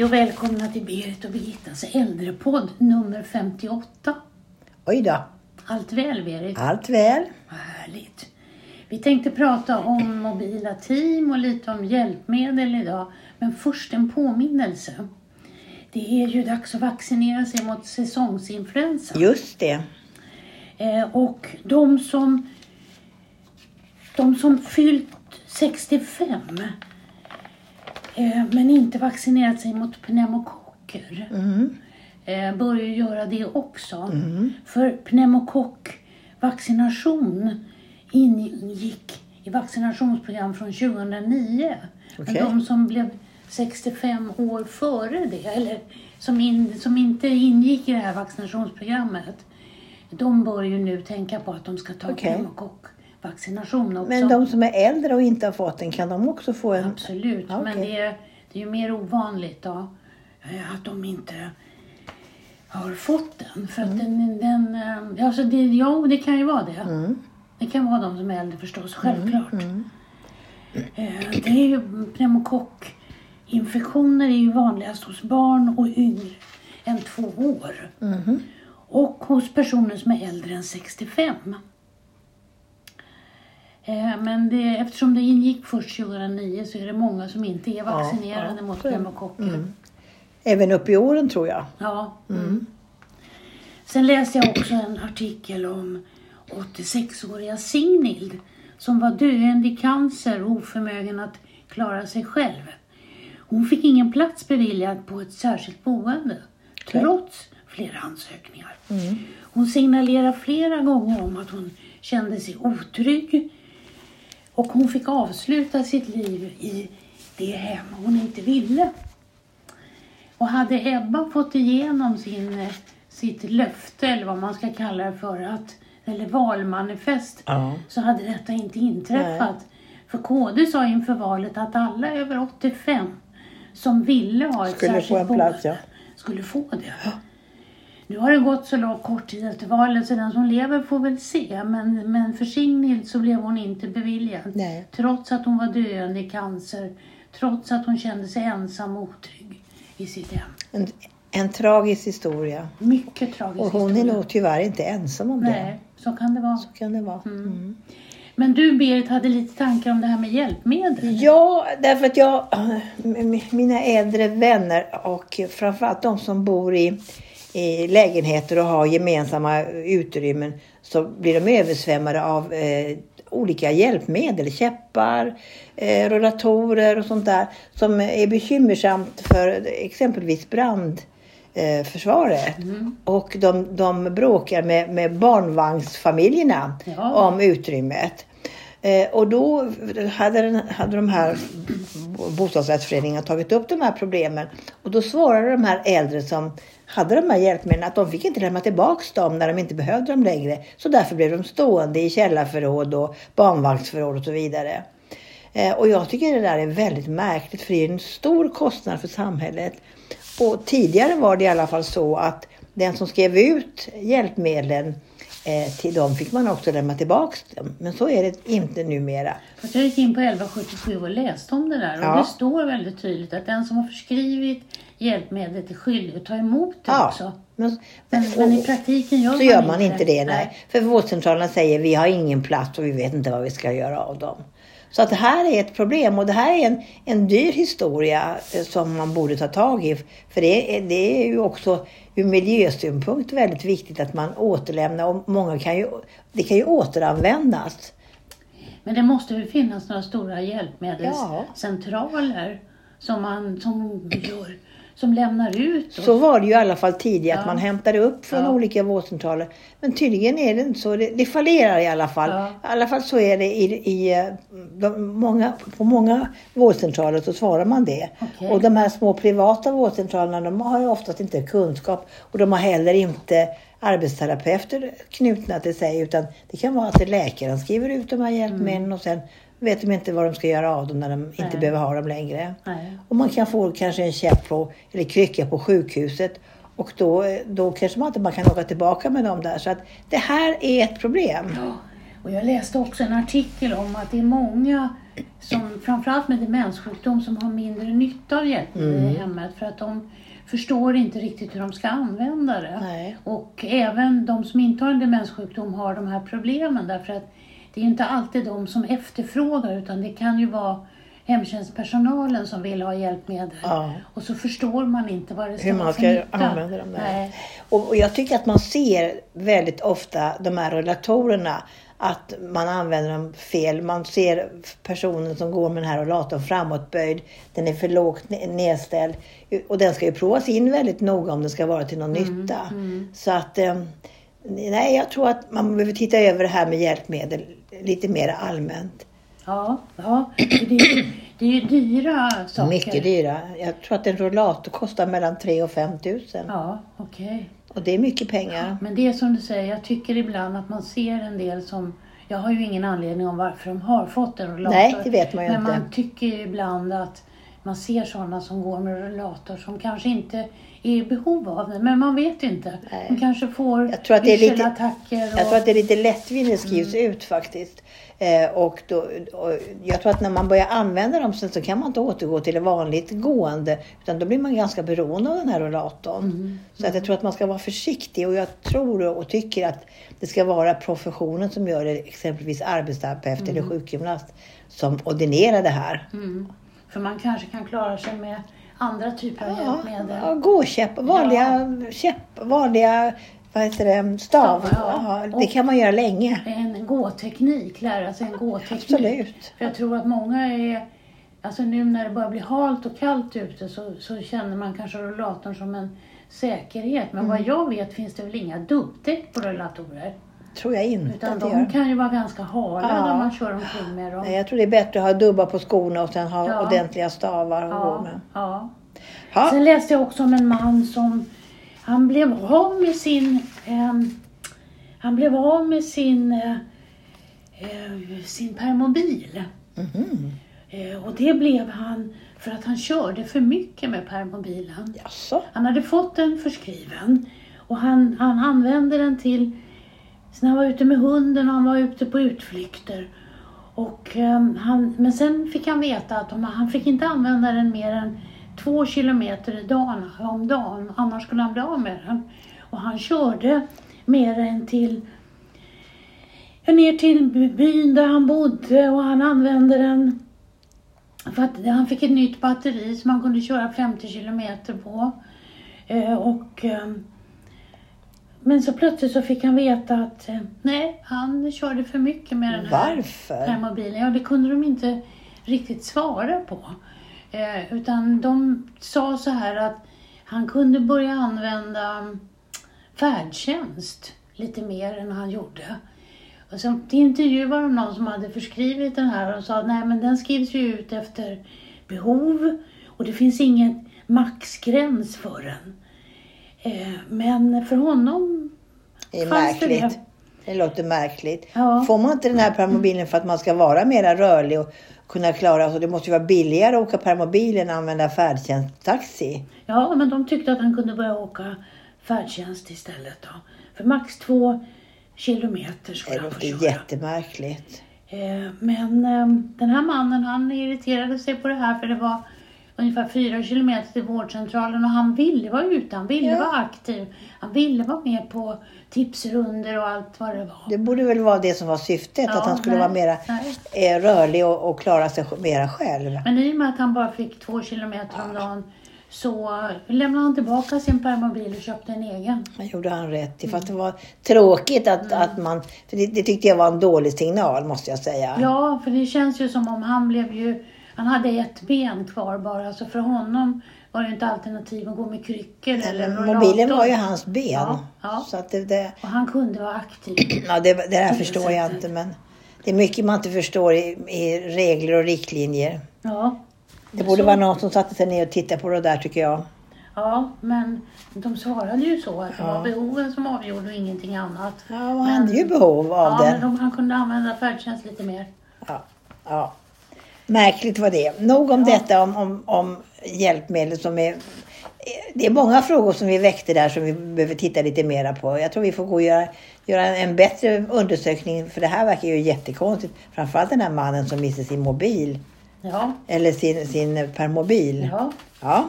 Hej och välkomna till Berit och Birgittas äldrepodd nummer 58. Oj då. Allt väl Berit? Allt väl. Vad härligt. Vi tänkte prata om mobila team och lite om hjälpmedel idag. Men först en påminnelse. Det är ju dags att vaccinera sig mot säsongsinfluensa. Just det. Eh, och de som, de som fyllt 65 eh, men inte vaccinerat sig mot pneumokocker Mm. eh, börjar göra det också. För pneumokockvaccination ingick i vaccinationsprogram från 2009. Men Okej. de som blev 65 år före det, eller som, in, som inte ingick i det här vaccinationsprogrammet, de bör ju nu tänka på att de ska ta Okej. Pneumokockvaccination också. Men de som är äldre och inte har fått den, kan de också få en? Absolut, Ja, men okej. det är, det är ju mer ovanligt då eh, att de inte har fått den. För Mm. att den, den eh, alltså det, ja, det kan ju vara det. Mm. Det kan vara de som är äldre förstås, självklart. Eh, Det är ju pneumokockinfektioner är ju vanligast hos barn och yngre än två år. Mhm. Och hos personer som är äldre än 65. Eh, Men det, eftersom det ingick först 2009 så är det många som inte är vaccinerade ja, mot pneumokocker. Även upp i åren tror jag. Ja. Mm. Sen läste jag också en artikel om 86-åriga Signild som var döende i cancer och oförmögen att klara sig själv. Hon fick ingen plats beviljad på ett särskilt boende trots flera ansökningar. Hon signalerade flera gånger om att hon kände sig otrygg och hon fick avsluta sitt liv i det hem hon inte ville. Och hade Ebba fått igenom sin, sitt löfte, eller vad man ska kalla det för, att, eller valmanifest, Ja. så hade detta inte inträffat. För KD sa inför valet att alla över 85 som ville ha ett Skulle få särskilt en plats, boende ja. skulle få det. Nu har det gått så lång kort tid efter valet så den som lever får väl se. Men, men för Signild så blev hon inte beviljad. Nej. Trots att hon var döende i cancer. Trots att hon kände sig ensam och otrygg i sitt hem. En, en tragisk historia. Mycket tragiskt. Och hon är nog tyvärr inte ensam om det. Nej, så kan det vara. Så kan det vara. Mm. Men du Berit hade lite tankar om det här med hjälpmedel. Ja, därför att jag, mina äldre vänner och framförallt de som bor i, i lägenheter och har gemensamma utrymmen så blir de översvämmade av eh, olika hjälpmedel, käppar, eh, rullatorer och sånt där som är bekymmersamt för exempelvis brand eh, försvaret. Och de, de bråkar med, med barnvagnsfamiljerna Ja. om utrymmet. Eh, och då hade, den, hade de här bostadsrättsföreningarna tagit upp de här problemen. Och då svarade de här äldre som hade de här hjälpmedlen att de fick inte lämna tillbaks dem när de inte behövde dem längre. Så därför blev de stående i källarförråd och barnvagnsförråd och så vidare. Eh, och jag tycker det där är väldigt märkligt för det är en stor kostnad för samhället. Och tidigare var det i alla fall så att den som skrev ut hjälpmedlen eh, till dem fick man också lämna tillbaks dem. Men så är det inte numera. Fast jag gick in på 1177 och läste om det där. Och Ja. det står väldigt tydligt att den som har förskrivit hjälpmedlet är skyldig att ta emot det Ja, också. men, Men, men i praktiken gör så man gör man inte det. Nej. Nej. För vårdcentralerna säger vi har ingen plats och vi vet inte vad vi ska göra av dem. Så att det här är ett problem och det här är en, en dyr historia eh, som man borde ta tag i. För det det är ju också ur miljösynpunkt väldigt viktigt att man återlämnar och många kan ju, det kan ju återanvändas. Men det måste väl finnas några stora hjälpmedelscentraler som, man, som, gör, som lämnar ut. och- Så var det ju i alla fall tidigare, att Ja. man hämtade upp från Ja. olika vårdcentraler. Men tydligen är det inte så. Det, det fallerar i alla fall. Ja. I alla fall så är det i, i de, många, på många vårdcentraler så svarar man det. Okej. Och de här små privata vårdcentralerna de har ju oftast inte kunskap och de har heller inte arbetsterapeuter knutna till sig utan det kan vara att läkaren skriver ut de här hjälpmedlen och sen vet de inte vad de ska göra av dem när de inte Nej. behöver ha dem längre. Nej. Och man kan få kanske en käpp på, eller krycka på sjukhuset. Och då, då kanske man inte man kan åka tillbaka med dem där. Så att det här är ett problem. Ja, och jag läste också en artikel om att det är många som framförallt med demenssjukdom som har mindre nytta av hjälpmedel Mm. i hemmet för att de förstår inte riktigt hur de ska använda det. Nej. Och även de som inte har en demenssjukdom har de här problemen därför att det är inte alltid de som efterfrågar utan det kan ju vara hemtjänstpersonalen som vill ha hjälpmedel. Ja. Och så förstår man inte vad det ska Hur man ska nytta. använda dem där. Och, och jag tycker att man ser väldigt ofta de här rullatorerna att man använder dem fel. Man ser personen som går med den här rullatorn framåtböjd. Den är för lågt ne- nedställd. Och den ska ju provas in väldigt noga om den ska vara till någon Mm, nytta. Så att eh, nej, jag tror att man behöver titta över det här med hjälpmedel lite mer allmänt. Ja, ja. Det, är, det är ju dyra saker. Mycket dyra. Jag tror att en rullator kostar mellan 3 och 5 tusen. Ja, okej. Och det är mycket pengar. Men det är som du säger, jag tycker ibland att man ser en del som... Jag har ju ingen anledning om varför de har fått en rullator. Nej, det vet man ju Men inte. man tycker ju ibland att man ser sådana som går med rullator som kanske inte är i behov av det. Men man vet inte. Nej. De kanske får Jag tror att det är lite- och... Jag tror att det är lite lättvindigt skrivs ut faktiskt. Eh, och, då, och jag tror att när man börjar använda dem sen så kan man inte återgå till det vanligt gående. Utan då blir man ganska beroende av den här rullatorn. Så att jag tror att man ska vara försiktig och jag tror och tycker att det ska vara professionen som gör det, exempelvis arbetsterapeut eller sjukgymnast, som ordinerar det här. Mm. För man kanske kan klara sig med andra typer av Ja, hjälpmedel. ja, gåkäpp, vanliga käpp, vanliga vad heter det, stav. Ja. Ja, det kan man göra länge. En gåteknik, lära sig en gåteknik. Absolut. För jag tror att många är, alltså nu när det börjar bli halt och kallt ute så, så känner man kanske rullatorn som en säkerhet. Men Mm. vad jag vet finns det väl inga dubbdäck på rullatorer. Tror jag inte Utan att de gör. kan ju vara ganska hala Ja. när man kör omkring med dem. Nej, jag tror det är bättre att ha dubbar på skorna och sen ha Ja. ordentliga stavar gå Ja, med. ja. Ja. Sen läste jag också om en man som, han blev av med sin, ehm, han blev av med sin, eh, eh, sin permobil. Mhm. Eh, och det blev han för att han körde för mycket med permobilen. Jaså? Han hade fått den förskriven och han, han använde den till så när han var ute med hunden och han var ute på utflykter. Och, um, han, men sen fick han veta att om, han fick inte använda den mer än två kilometer i dagen, om dagen, annars skulle han bli av med den. Och han körde med den till ner till byn där han bodde och han använde den för att han fick ett nytt batteri som han kunde köra 50 kilometer på. Eh, och, eh, men så plötsligt så fick han veta att eh, nej, han körde för mycket med den här Varför? permobilen. Ja, det kunde de inte riktigt svara på. Eh, utan de sa så här att han kunde börja använda färdtjänst lite mer än han gjorde. Och så intervjuade de någon som hade förskrivit den här och sa nej men den skrivs ju ut efter behov och det finns ingen maxgräns för den. Eh, men för honom Det är fanns det märkligt. det. Det låter märkligt. Ja. Får man inte den här permobilen för att man ska vara mera rörlig och kunna klara sig? Det måste ju vara billigare att åka permobil än att använda färdtjänst taxi. Ja, men de tyckte att han kunde börja åka färdtjänst istället då. För max två kilometer skulle Det han få låter köra. jättemärkligt. Eh, Men eh, den här mannen han irriterade sig på det här för det var ungefär fyra kilometer till vårdcentralen och han ville vara ute, han ville Ja. vara aktiv. Han ville vara med på tipsrunder och allt vad det var. Det borde väl vara det som var syftet, Ja, att han skulle nej, vara mera nej. eh, rörlig och, och klara sig mera själv. Men i och med att han bara fick två kilometer om dagen så lämnade han tillbaka sin permobil och köpte en egen. Det gjorde han rätt i. Fast det var tråkigt att, Mm. att man... För det, det tyckte jag var en dålig signal måste jag säga. Ja, för det känns ju som om han blev ju... Han hade ett ben kvar bara, så för honom var det inte alternativ att gå med kryckor eller Men rollator. Mobilen var ju hans ben. Ja, ja. Så att det, det, Och han kunde vara aktiv. ja, det, det där förstår jag sättet. inte. Men det är mycket man inte förstår i, i regler och riktlinjer. Ja, Det borde Så. vara någon som satte sig ner och tittade på det där tycker jag. ja, men de svarade ju så att det Ja. var behoven som avgjorde och ingenting annat. Ja, han hade ju behov av ja, det. men de, han kunde använda färdtjänst lite mer. Ja, ja. Märkligt var det. Nog om Ja. detta om, om, om hjälpmedel som är det är många frågor som vi väckte där som vi behöver titta lite mera på. Jag tror vi får gå och göra, göra en bättre undersökning för det här verkar ju jättekonstigt. Framförallt den här mannen som missade sin mobil. Ja. Eller sin, sin permobil. ja. Ja.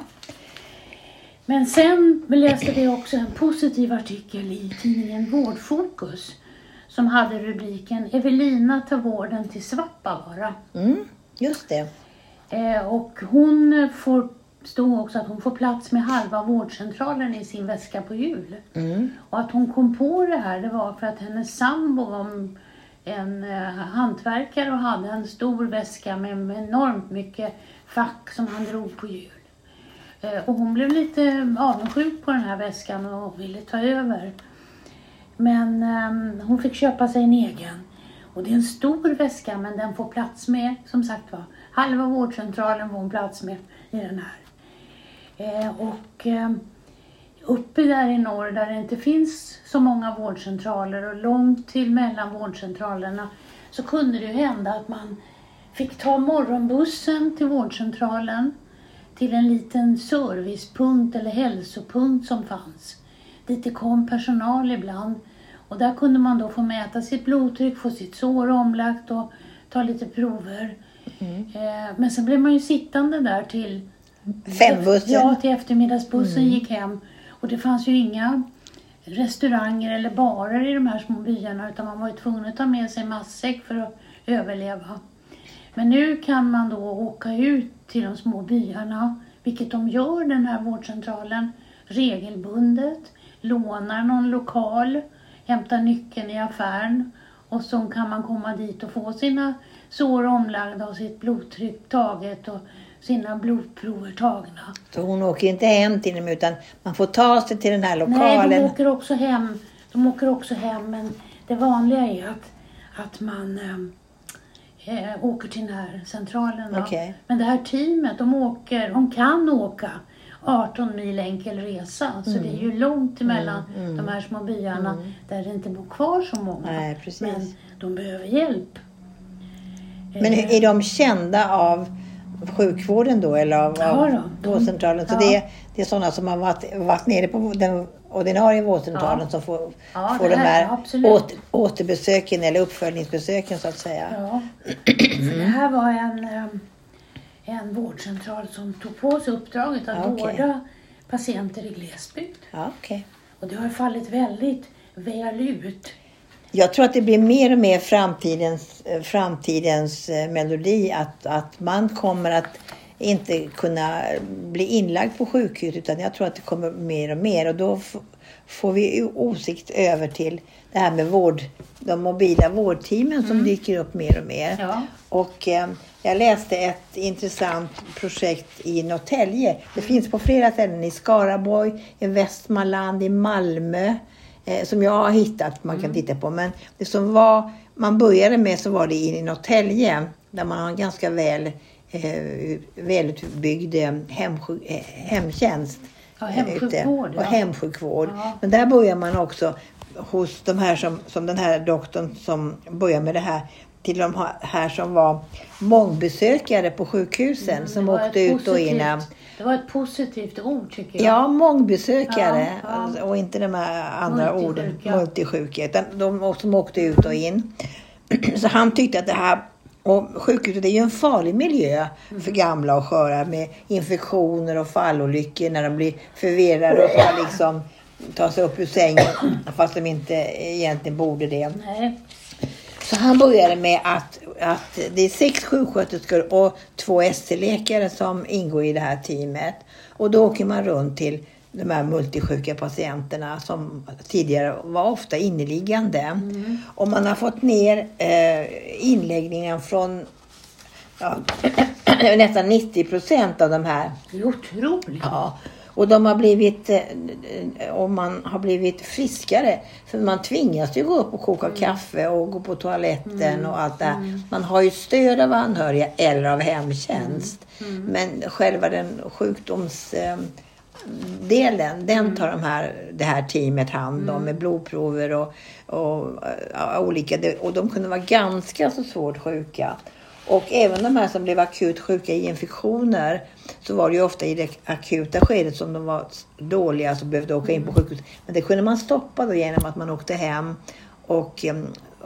Men sen läste vi också en positiv artikel i tidningen Vårdfokus som hade rubriken Evelina tar vården till Svappavaara. Mm, just det. Eh, och hon får, stod också att hon får plats med halva vårdcentralen i sin väska på jul. Mm. Och att hon kom på det här det var för att hennes sambo var en- eh, hantverkare och hade en stor väska med, med enormt mycket fack som han drog på jul. Eh, och hon blev lite avundsjuk på den här väskan och ville ta över. Men ehm, hon fick köpa sig en egen. Och det är en stor väska men den får plats med, som sagt var, halva vårdcentralen får hon plats med i den här. Eh, och eh, uppe där i norr där det inte finns så många vårdcentraler och långt till mellan vårdcentralerna så kunde det ju hända att man fick ta morgonbussen till vårdcentralen till en liten servicepunkt eller hälsopunkt som fanns. Dit det kom personal ibland och där kunde man då få mäta sitt blodtryck, få sitt sår omlagt och ta lite prover. Eh, men sen blev man ju sittande där till Fembussen. Ja, till eftermiddagsbussen gick hem. Och det fanns ju inga restauranger eller barer i de här små byarna utan man var ju tvungen att ta med sig matsäck för att överleva. Men nu kan man då åka ut till de små byarna, vilket de gör den här vårdcentralen, regelbundet, lånar någon lokal, hämtar nyckeln i affären och så kan man komma dit och få sina sår omlagda och sitt blodtryck taget och sina blodprover tagna. Så hon åker inte hem till dem utan man får ta sig till den här Nej, lokalen. de åker också hem. De åker också hem, men det vanliga är att, att man eh, eh, åker till den här centralen. Okej. Men det här teamet, de, åker, de kan åka 18 mil enkel resa. Så det är ju långt emellan de här små byarna där det inte bor kvar så många. Nej, precis. Men de behöver hjälp. Men Eh, är de kända av sjukvården då eller av, Ja av då, vårdcentralen? Så ja. det, är, det är sådana som har varit, varit nere på den ordinarie vårdcentralen Ja. som får, Ja, får de här- åter, återbesöken eller uppföljningsbesöken så att säga. Ja, det här var en, eh, en vårdcentral som tog på sig uppdraget att Ja, okej. vårda patienter i glesbygd. Ja, okej. Och det har fallit väldigt väl ut. Jag tror att det blir mer och mer framtidens, eh, framtidens eh, melodi att, att man kommer att inte kunna bli inlagd på sjukhus utan jag tror att det kommer mer och mer och då får vi åsikt över till det här med vård, de mobila vårdteamen som dyker upp mer och mer. Ja. Och eh, jag läste ett intressant projekt i Norrtälje. Det finns på flera ställen i Skaraborg, i Västmanland, i Malmö. Eh, som jag har hittat man kan titta på. Men det som var, man började med så var det i Norrtälje. Där man har en ganska väl eh, välutbyggd eh, hemsjuk, eh, hemtjänst. Ja, hemsjukvård. Och hemsjukvård. Ja. Men där börjar man också hos de här som, som den här doktorn som börjar med det här till de här som var mångbesökare på sjukhusen som Mm, var åkte ut och in. Det var ett positivt ord tycker jag. Ja, mångbesökare Ja, ja. och inte de här andra orden, Multisjuka. multisjuka, utan de som åkte ut och in. Så han tyckte att det här och sjukhuset är ju en farlig miljö för gamla och sköra med infektioner och fallolyckor när de blir förvirrade och ska liksom ta sig upp ur sängen fast de inte egentligen borde det. Nej. Så han började med att, att det är sex sjuksköterskor och två ST-läkare som ingår i det här teamet. Och då åker man runt till de här multisjuka patienterna som tidigare var ofta inneliggande. Och man har fått ner eh, inläggningen från ja, nästan 90 procent av de här Det är otroligt. Ja, och de har blivit, eh, och man har blivit friskare. För man tvingas ju gå upp och koka kaffe och gå på toaletten och allt det här. Man har ju stöd av anhöriga eller av hemtjänst. Men själva den sjukdomsdelen, den tar de här, det här teamet hand om med blodprover och, och ja, olika. Och de kunde vara ganska så svårt sjuka. Och även de här som blev akut sjuka i infektioner så var det ju ofta i det akuta skedet som de var dåliga så behövde åka in på sjukhus. Men det kunde man stoppa då genom att man åkte hem. Och eh,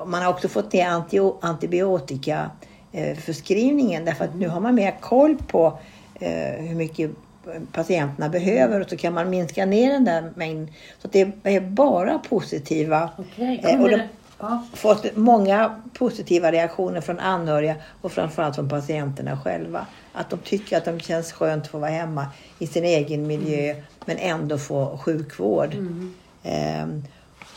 man har också fått ner anti- antibiotika eh, förskrivningen därför att nu har man mer koll på eh, hur mycket patienterna behöver och så kan man minska ner den där mängden. Så det är bara positiva. Okej, Eh, och de-. Ja. fått många positiva reaktioner från anhöriga och framförallt från patienterna själva. Att de tycker att de känns skönt att få vara hemma i sin egen miljö men ändå få sjukvård. Ehm,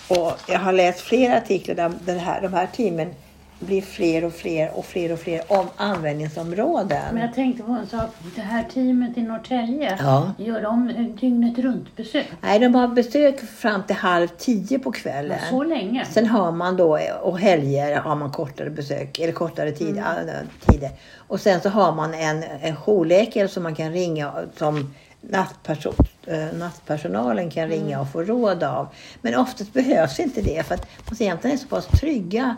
och jag har läst flera artiklar där den här, de här teamen blir fler och fler och fler och fler om användningsområden. Men jag tänkte på en sak. Det här teamet i Norrtälje, Ja. gör de dygnet runt besök? Nej, de har besök fram till halv tio på kvällen. Så länge? Sen har man då, och helger har man kortare besök, eller kortare tid, äh, tider. Och sen så har man en, en jourläkare som man kan ringa som nattperson, äh, nattpersonalen kan ringa och få råd av. Men oftast behövs inte det för att patienterna är så pass trygga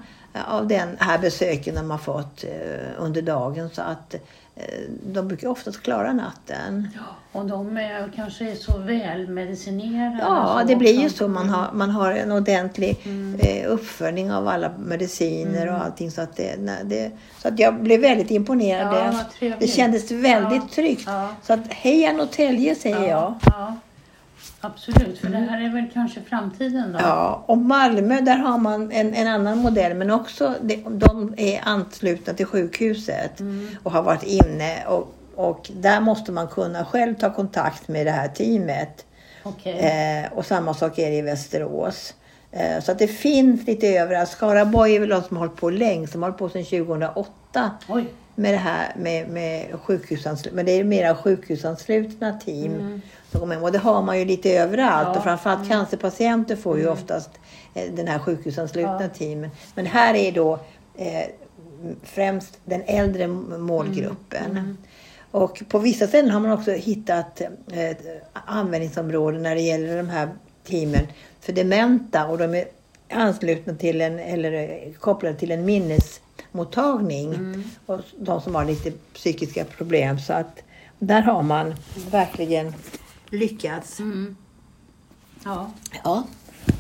av den här besöken de har fått äh, under dagen så att äh, de brukar oftast klara natten. Och de är, kanske är så väl medicinerade? Ja, det blir ju så. Man har, man har en ordentlig Mm. eh, uppföljning av alla mediciner och allting. Så att, det, det, så att jag blev väldigt imponerad. Ja, det kändes väldigt Ja, tryggt. ja. Så att heja Norrtälje säger jag. Absolut. För det här är väl kanske framtiden då? Ja, och Malmö där har man en, en annan modell men också de, de är anslutna till sjukhuset Mm. och har varit inne och, och där måste man kunna själv ta kontakt med det här teamet. Okej. Eh, och samma sak är det i Västerås. Eh, så att det finns lite överallt. Skaraborg är väl de som har hållit på längst. De har hållit på sedan 2008 Oj. Med det här med, med sjukhusanslutna. Men det är mera sjukhusanslutna team. som kommer in. Och det har man ju lite överallt. Ja. Och framförallt cancerpatienter får ju oftast eh, den här sjukhusanslutna Ja. teamen. Men här är då eh, främst den äldre målgruppen. Och på vissa ställen har man också hittat eh, användningsområden när det gäller de här teamen för dementa och de är anslutna till en, eller eh, kopplade till en minnesmottagning. Och de som har lite psykiska problem. Så att där har man verkligen lyckats. Mm. Ja. Ja.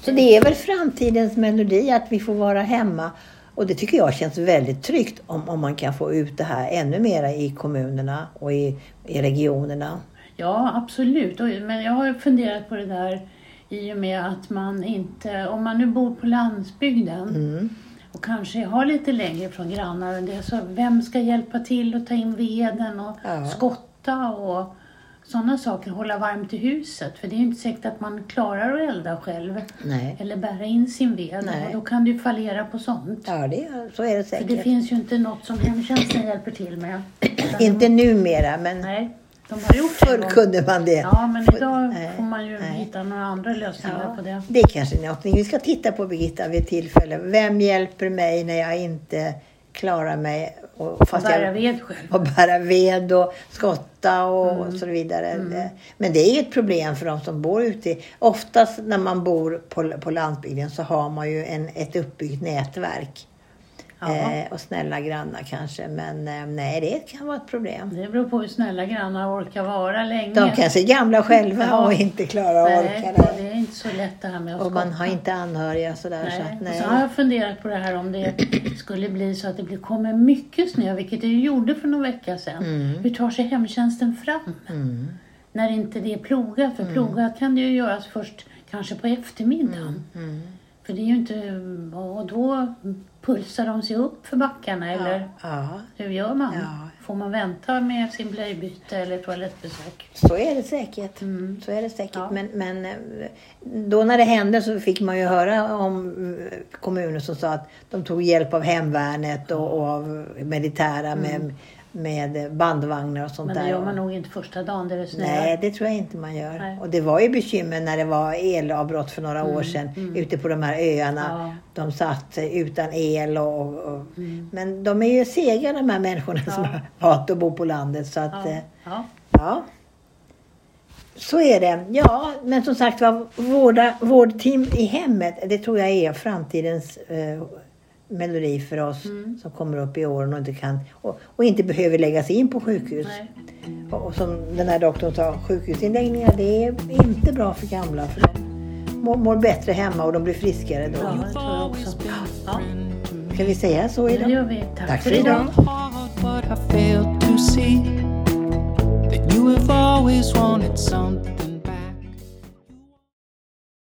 Så det är väl framtidens melodi att vi får vara hemma. Och det tycker jag känns väldigt tryggt om, om man kan få ut det här ännu mera i kommunerna och i, i regionerna. Ja, absolut. Men jag har funderat på det där i och med att man inte, om man nu bor på landsbygden Mm. Och kanske har lite längre från grannar än det, så vem ska hjälpa till att ta in veden och Ja. skotta och sådana saker, hålla varmt i huset? För det är ju inte säkert att man klarar att elda själv Nej. eller bära in sin ved Nej. och då kan ju fallera på sånt. Ja, det, så är det För det säkert. finns ju inte något som hemtjänsten hjälper till med. Inte numera, men Nej, förr kunde man det. Ja, men idag nej, får man ju nej. hitta några andra lösningar Ja, på det. det är kanske någonting vi ska titta på Birgitta vid tillfälle. Vem hjälper mig när jag inte klarar mig? Och, Och fast bära jag, ved själv. och bära ved och skotta och, Mm. och så vidare. Det- Men det är ett problem för de som bor ute. Oftast när man bor på, på landsbygden så har man ju en, ett uppbyggt nätverk. Eh, och snälla grannar kanske. Men eh, nej, det kan vara ett problem. Det beror på hur snälla grannar orkar vara länge. De kanske är gamla själva Ja. och inte klarar att orka det. det är inte så lätt det här med att Och man skotta. har inte anhöriga sådär. Så Nej. att, Och nej. så har jag funderat på det här om det skulle bli så att det kommer mycket snö, vilket det gjorde för någon vecka sedan. Mm. Hur tar sig hemtjänsten fram? När inte det är plogat, Mm. för plogat kan det ju göras först kanske på eftermiddagen. Mm. För det är ju inte, och då pulsar de sig upp för backarna eller Ja, hur gör man? Ja. Får man vänta med sin blöjbyte eller toalettbesök? så är det säkert. Så är det säkert. Ja. Men, men eh, då när det hände så fick man ju höra om eh, kommuner som sa att de tog hjälp av hemvärnet och, och av militära med, med bandvagnar och sånt Men det där. gör man nog inte första dagen där det snöar. Nej, det tror jag inte man gör. Nej. Och det var ju bekymmer när det var elavbrott för några år sedan ute på de här öarna. Mm, Ja. De satt utan el och... och Men de är ju sega de här människorna som Mm. Ja. har valt att bo på landet. Så att, Ja. eh, Ja. Ja. Så är det. Ja, men som sagt var, vårda, vårdteam i hemmet, det tror jag är framtidens eh, melodi för oss Mm. som kommer upp i åren och inte kan och, och inte behöver läggas in på sjukhus. Och, och som den här doktorn sa, sjukhusinläggningar det är inte bra för gamla för de mår, mår bättre hemma och de blir friskare då. Ja, det tror jag också. Ja, Ska vi säga så det idag? gör vi. Tack, Tack för för idag. idag.